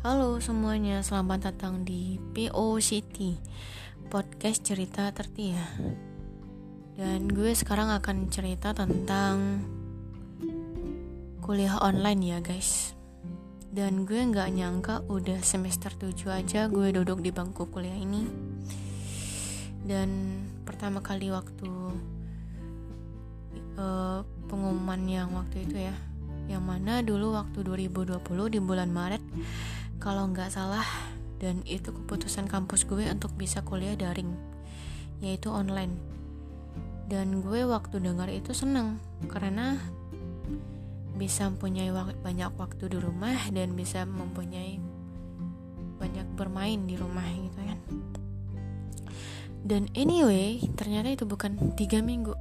Halo semuanya, selamat datang di PO City Podcast cerita tertia Dan gue sekarang akan cerita tentang Kuliah online ya guys. Dan gue gak nyangka udah semester 7 aja gue duduk di bangku kuliah ini. Dan pertama kali waktu uh, Pengumuman yang waktu itu ya yang mana dulu waktu 2020 di bulan Maret kalau nggak salah dan itu keputusan kampus gue untuk bisa kuliah daring yaitu online. Dan gue waktu dengar itu seneng karena bisa mempunyai wak banyak waktu di rumah dan bisa mempunyai banyak bermain di rumah gitu kan. Dan anyway ternyata itu bukan tiga minggu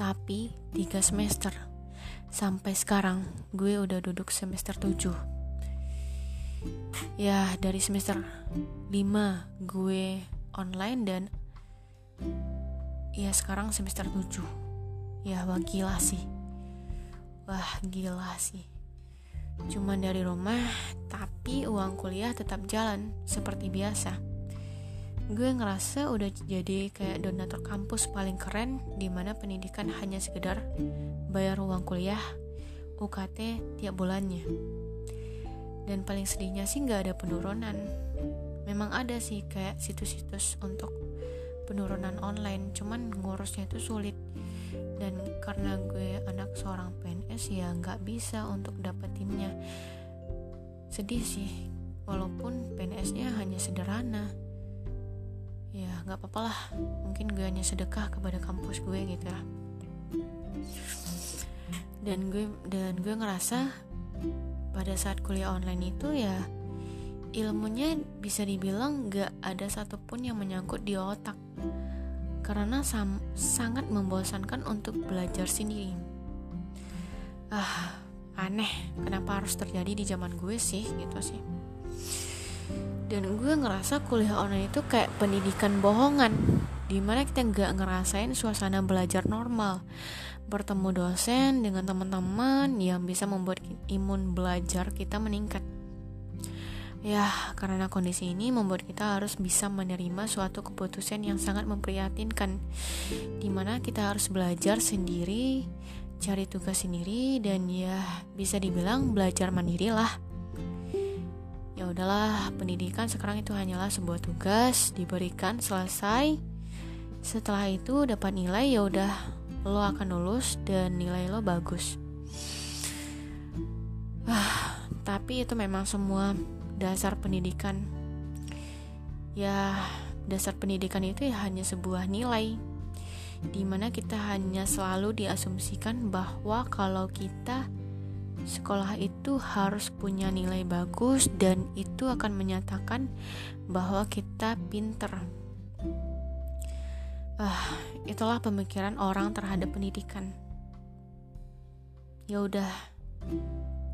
tapi tiga semester. Sampai sekarang gue udah duduk semester 7 ya dari semester 5 gue online dan ya sekarang semester 7 ya wah gila sih. Wah gila sih. Cuma dari rumah tapi uang kuliah tetap jalan seperti biasa. Gue ngerasa udah jadi kayak donatur kampus paling keren di mana pendidikan hanya sekedar bayar uang kuliah UKT tiap bulannya dan paling sedihnya sih nggak ada penurunan. Memang ada sih kayak situs-situs untuk penurunan online cuman ngurusnya itu sulit. Dan karena gue anak seorang PNS ya nggak bisa untuk dapetinnya. Sedih sih walaupun PNS-nya hanya sederhana. Ya nggak apa-apa lah. Mungkin gue hanya sedekah kepada kampus gue gitu ya. Dan gue dan gue ngerasa pada saat kuliah online itu ya ilmunya bisa dibilang gak ada satupun yang menyangkut di otak. Karena sangat membosankan untuk belajar sendiri. Ah aneh kenapa harus terjadi di zaman gue sih gitu sih. Dan gue ngerasa kuliah online itu kayak pendidikan bohongan di mana kita nggak ngerasain suasana belajar normal bertemu dosen dengan teman-teman yang bisa membuat imun belajar kita meningkat. Ya, karena kondisi ini membuat kita harus bisa menerima suatu keputusan yang sangat memprihatinkan, di mana kita harus belajar sendiri, cari tugas sendiri, dan ya bisa dibilang belajar mandiri lah. Ya udahlah, pendidikan sekarang itu hanyalah sebuah tugas diberikan selesai. Setelah itu dapat nilai ya udah lo akan lulus dan nilai lo bagus. Ah, tapi itu memang semua dasar pendidikan. Ya, dasar pendidikan itu ya hanya sebuah nilai di mana kita hanya selalu diasumsikan bahwa kalau kita sekolah itu harus punya nilai bagus dan itu akan menyatakan bahwa kita pinter Ah, itulah pemikiran orang terhadap pendidikan. Ya udah,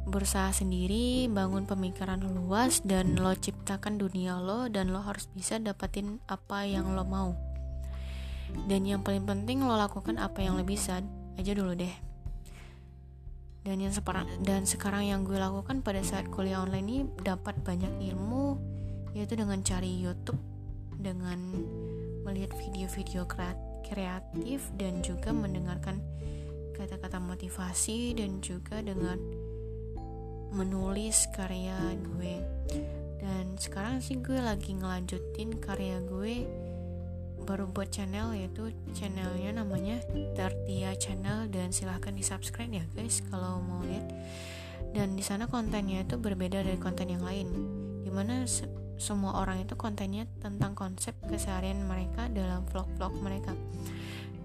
berusaha sendiri, bangun pemikiran luas dan lo ciptakan dunia lo dan lo harus bisa dapatin apa yang lo mau. Dan yang paling penting lo lakukan apa yang lo bisa aja dulu deh. Dan yang sekarang dan sekarang yang gue lakukan pada saat kuliah online ini dapat banyak ilmu yaitu dengan cari YouTube dengan melihat video-video kreatif dan juga mendengarkan kata-kata motivasi dan juga dengan menulis karya gue. Dan sekarang sih gue lagi ngelanjutin karya gue baru buat channel yaitu channelnya namanya Tartia Channel. Dan silahkan di subscribe ya guys kalau mau lihat. Dan di sana kontennya itu berbeda dari konten yang lain. Di mana semua orang itu kontennya tentang konsep keseharian mereka dalam vlog-vlog mereka.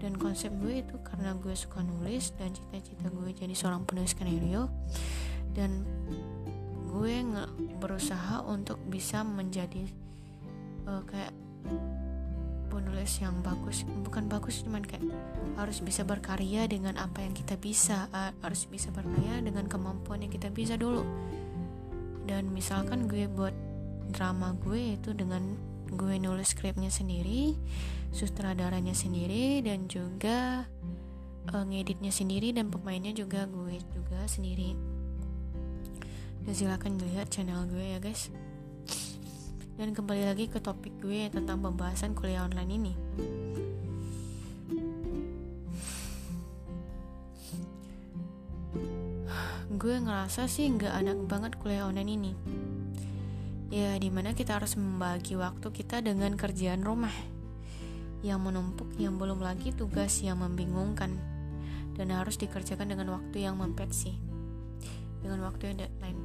Dan konsep gue itu karena gue suka nulis dan cita-cita gue jadi seorang penulis skenario dan gue nge- berusaha untuk bisa menjadi uh, kayak penulis yang bagus. Bukan bagus cuman kayak harus bisa berkarya dengan apa yang kita bisa harus bisa berkarya dengan kemampuan yang kita bisa dulu. Dan misalkan gue buat drama gue itu dengan gue nulis skripnya sendiri sutradaranya sendiri dan juga uh, ngeditnya sendiri dan pemainnya juga gue juga sendiri. Dan silahkan dilihat channel gue ya guys. Dan kembali lagi ke topik gue tentang pembahasan kuliah online ini. Gue ngerasa sih nggak anak banget kuliah online ini ya di mana kita harus membagi waktu kita dengan kerjaan rumah. Yang menumpuk yang belum lagi tugas yang membingungkan. Dan harus dikerjakan dengan waktu yang mepet sih. Dengan waktu yang deadline.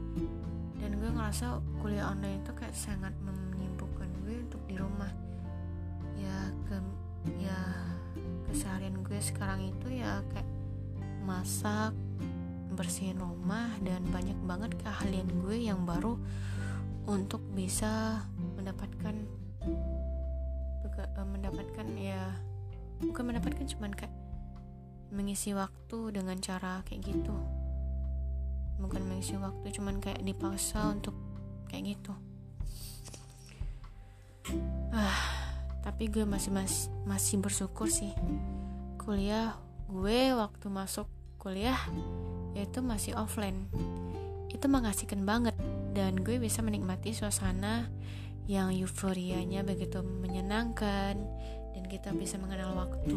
Dan gue ngerasa kuliah online itu kayak sangat menyibukkan gue untuk di rumah. Ya ke ya keseharian gue sekarang itu ya kayak masak bersihin rumah dan banyak banget keahlian gue yang baru untuk bisa mendapatkan eh, mendapatkan ya bukan mendapatkan cuman kayak mengisi waktu dengan cara kayak gitu. Bukan mengisi waktu cuman kayak dipaksa untuk kayak gitu. Ah tapi gue masih masih masih bersyukur sih. Kuliah gue waktu masuk kuliah yaitu masih offline. Itu mengasihkan banget dan gue bisa menikmati suasana yang euforianya begitu menyenangkan dan kita bisa mengenal waktu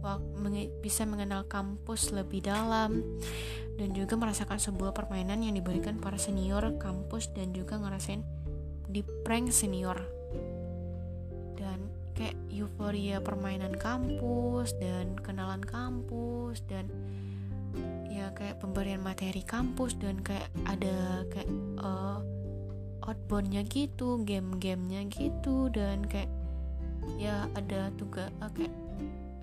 wak, menge, bisa mengenal kampus lebih dalam dan juga merasakan sebuah permainan yang diberikan para senior kampus dan juga ngerasain di prank senior. Dan kayak euforia permainan kampus dan kenalan kampus dan ya kayak pemberian materi kampus dan kayak ada kayak uh, outboundnya gitu game-gamenya gitu dan kayak ya ada tugas uh, kayak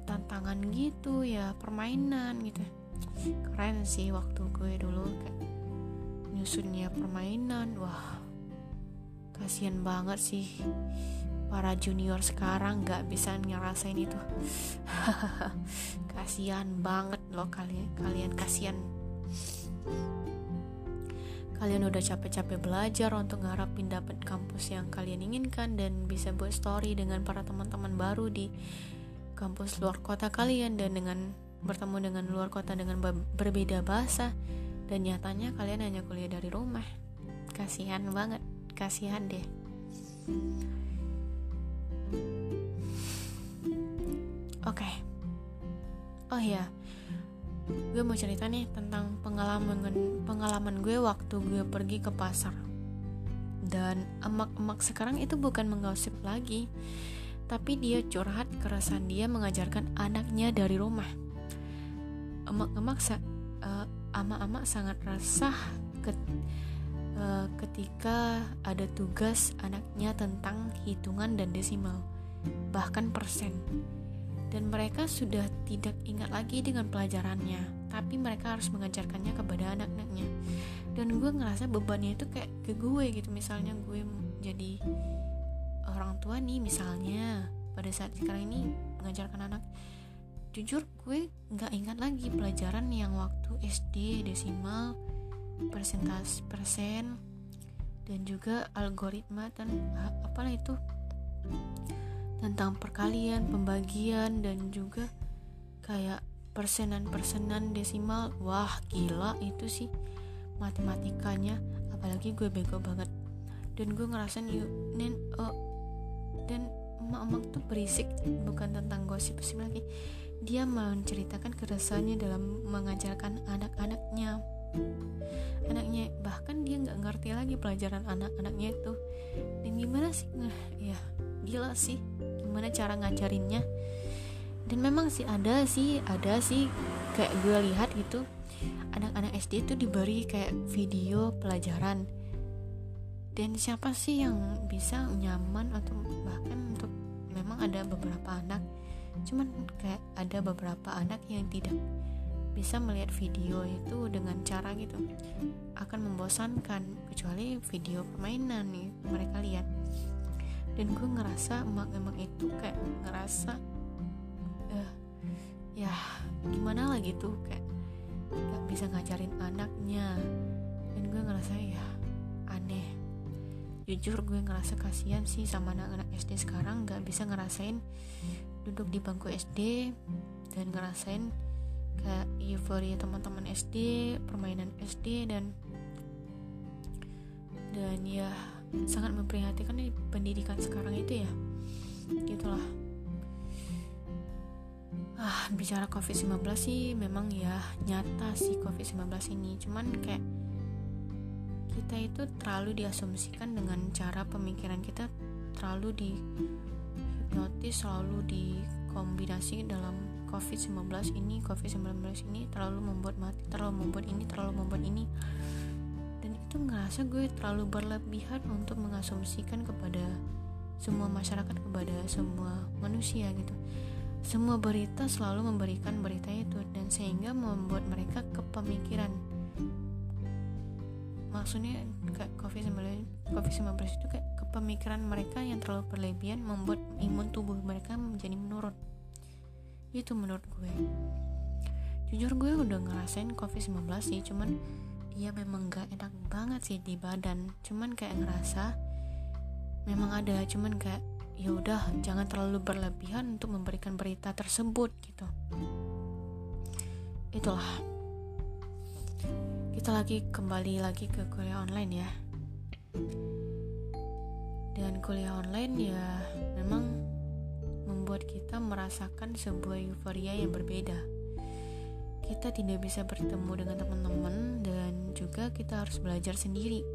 tantangan gitu ya permainan gitu. Keren sih waktu gue dulu kayak nyusunnya permainan wah kasihan banget sih para junior sekarang nggak bisa ngerasain itu. Kasihan banget loh kalian kalian kasihan. Kalian udah capek-capek belajar untuk ngarapin dapat kampus yang kalian inginkan dan bisa buat story dengan para teman-teman baru di kampus luar kota kalian dan dengan bertemu dengan luar kota dengan berbeda bahasa. Dan nyatanya kalian hanya kuliah dari rumah. Kasihan banget kasihan deh Oke. Okay. Oh ya, gue mau cerita nih tentang pengalaman pengalaman gue waktu gue pergi ke pasar. Dan emak-emak sekarang itu bukan menggosip lagi, tapi dia curhat keresahan dia mengajarkan anaknya dari rumah. Emak-emak sa uh, ama-ama sangat resah ket, uh, ketika ada tugas anaknya tentang hitungan dan desimal, bahkan persen. Dan mereka sudah tidak ingat lagi dengan pelajarannya tapi mereka harus mengajarkannya kepada anak-anaknya. Dan gue ngerasa bebannya itu kayak ke gue gitu misalnya gue jadi orang tua nih misalnya pada saat sekarang ini mengajarkan anak. Jujur gue nggak ingat lagi pelajaran yang waktu SD desimal persentas persen dan juga algoritma dan apalah itu tentang perkalian, pembagian dan juga kayak persenan-persenan desimal. Wah, gila itu sih matematikanya, apalagi gue bego banget. Dan gue ngerasain yuk, nen uh, dan emak-emak tuh berisik bukan tentang gosip sih lagi. Dia menceritakan keresahannya dalam mengajarkan anak-anaknya anaknya bahkan dia nggak ngerti lagi pelajaran anak-anaknya itu. Dan gimana sih? Ya gila sih. Gimana cara ngajarinnya? Dan memang sih ada sih ada sih. Kayak gue lihat gitu anak-anak SD itu diberi kayak video pelajaran. Dan siapa sih yang bisa nyaman atau bahkan untuk memang ada beberapa anak. Cuman kayak ada beberapa anak yang tidak bisa melihat video itu dengan cara gitu akan membosankan kecuali video permainan nih mereka lihat. Dan gue ngerasa emak-emak itu kayak ngerasa uh, ya gimana lah gitu kayak gak bisa ngajarin anaknya. Dan gue ngerasa ya aneh. Jujur gue ngerasa kasihan sih sama anak-anak SD sekarang gak bisa ngerasain duduk di bangku SD dan ngerasain kayak euforia teman-teman SD permainan SD dan dan ya sangat memprihatinkan di pendidikan sekarang itu ya. Gitulah. Ah bicara covid-19 sih memang ya nyata sih covid-19 ini. Cuman kayak kita itu terlalu diasumsikan dengan cara pemikiran kita terlalu di hipnotis selalu dikombinasi dalam covid-19 ini covid-19 ini terlalu membuat mati terlalu membuat ini terlalu membuat ini. Dan itu ngerasa gue terlalu berlebihan untuk mengasumsikan kepada semua masyarakat kepada semua manusia gitu. Semua berita selalu memberikan berita itu dan sehingga membuat mereka kepemikiran. Maksudnya kayak COVID-19 COVID-19 itu kayak kepemikiran mereka yang terlalu berlebihan membuat imun tubuh mereka menjadi menurun itu menurut gue. Jujur gue udah ngerasain COVID-19 sih cuman ya memang gak enak banget sih di badan. Cuman kayak ngerasa memang ada cuman kayak ya udah jangan terlalu berlebihan untuk memberikan berita tersebut gitu. Itulah. Kita lagi kembali lagi ke kuliah online ya. Dan kuliah online ya memang membuat kita merasakan sebuah euforia yang berbeda. Kita tidak bisa bertemu dengan teman-teman dan juga kita harus belajar sendiri.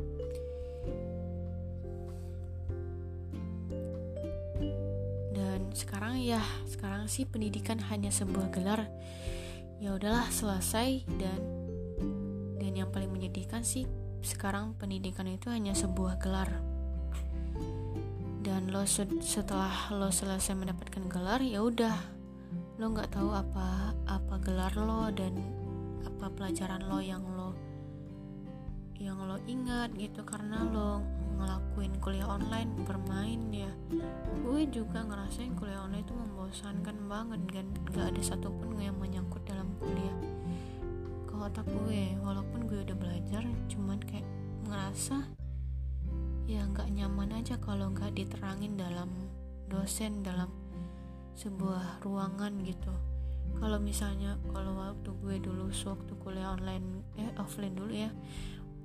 Dan sekarang ya sekarang sih pendidikan hanya sebuah gelar. Ya udahlah selesai. Dan dan yang paling menyedihkan sih sekarang pendidikan itu hanya sebuah gelar dan lo setelah lo selesai mendapatkan gelar ya udah. Lo nggak tahu apa apa gelar lo dan apa pelajaran lo yang lo yang lo ingat gitu. Karena lo ngelakuin kuliah online bermain ya. Gue juga ngerasain kuliah online itu membosankan banget dan gak ada satupun yang menyangkut dalam kuliah otak gue. Walaupun gue udah belajar cuman kayak ngerasa ya nggak nyaman aja kalau nggak diterangin dalam dosen dalam sebuah ruangan gitu. Kalau misalnya kalau waktu gue dulu waktu kuliah online eh offline dulu ya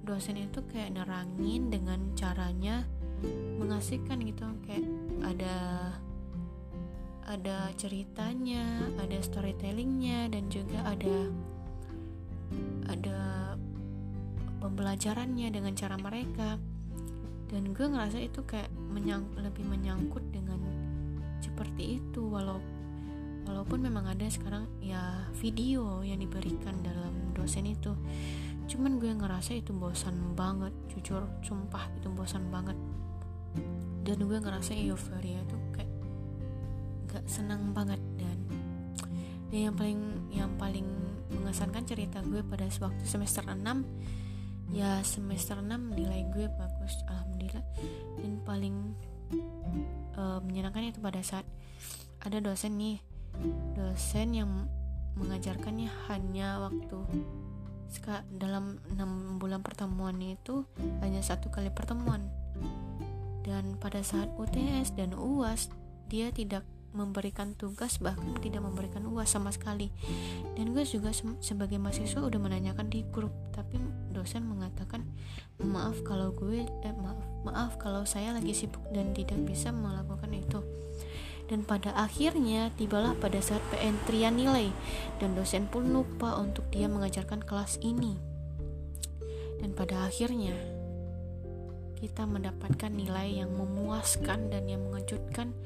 dosen itu kayak nerangin dengan caranya mengasihkan gitu. Kayak ada ada ceritanya ada storytellingnya dan juga ada ada pembelajarannya dengan cara mereka dan gue ngerasa itu kayak menyang, lebih menyangkut dengan seperti itu walau walaupun memang ada sekarang ya video yang diberikan dalam dosen itu. Cuman gue ngerasa itu bosan banget jujur sumpah itu bosan banget. Dan gue ngerasa euforia itu kayak gak senang banget. Dan dan yang paling yang paling mengesankan cerita gue pada waktu semester 6 ya semester 6 nilai gue bagus alhamdulillah dan paling uh, menyenangkan itu pada saat ada dosen nih. Dosen yang mengajarkannya hanya waktu dalam enam bulan pertemuan itu hanya satu kali pertemuan. Dan pada saat UTS dan UAS dia tidak memberikan tugas bahkan tidak memberikan uas sama sekali. Dan gue juga se sebagai mahasiswa udah menanyakan di grup tapi dosen mengatakan maaf kalau gue eh, maaf maaf kalau saya lagi sibuk dan tidak bisa melakukan itu. Dan pada akhirnya tibalah pada saat pentrian nilai dan dosen pun lupa untuk dia mengajarkan kelas ini. Dan pada akhirnya kita mendapatkan nilai yang memuaskan dan yang mengejutkan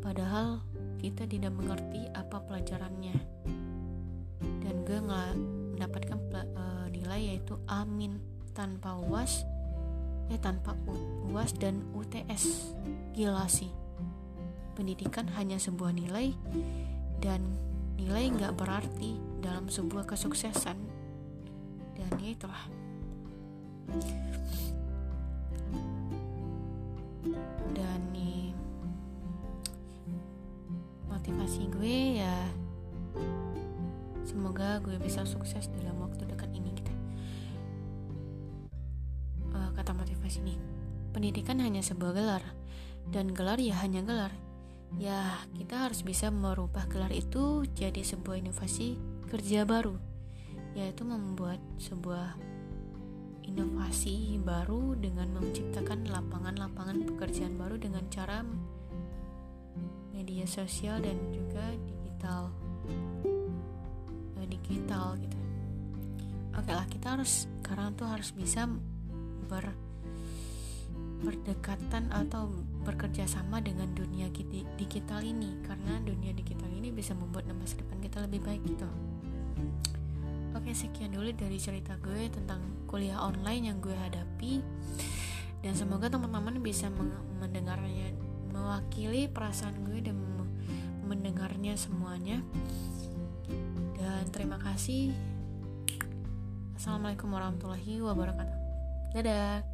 padahal kita tidak mengerti apa pelajarannya. Dan gue nggak mendapatkan uh, nilai yaitu amin tanpa uas eh tanpa uas dan UTS gila sih. Pendidikan hanya sebuah nilai dan nilai nggak berarti dalam sebuah kesuksesan. Dan ya itulah. Dan motivasi gue ya semoga gue bisa sukses dalam waktu dekat ini gitu. Uh, kata motivasi nih pendidikan hanya sebuah gelar dan gelar ya hanya gelar. Ya kita harus bisa merubah gelar itu jadi sebuah inovasi kerja baru yaitu membuat sebuah inovasi baru dengan menciptakan lapangan-lapangan pekerjaan baru dengan cara media sosial dan juga digital. Uh, digital gitu. Oke lah kita harus sekarang tuh harus bisa ber berdekatan atau bekerja sama dengan dunia digital ini. Karena dunia digital ini bisa membuat masa depan kita lebih baik gitu. Oke sekian dulu dari cerita gue tentang kuliah online yang gue hadapi. Dan semoga teman-teman bisa mendengarnya mewakili perasaan gue dan mendengarnya semuanya. Dan terima kasih. Assalamualaikum warahmatullahi wabarakatuh. Dadah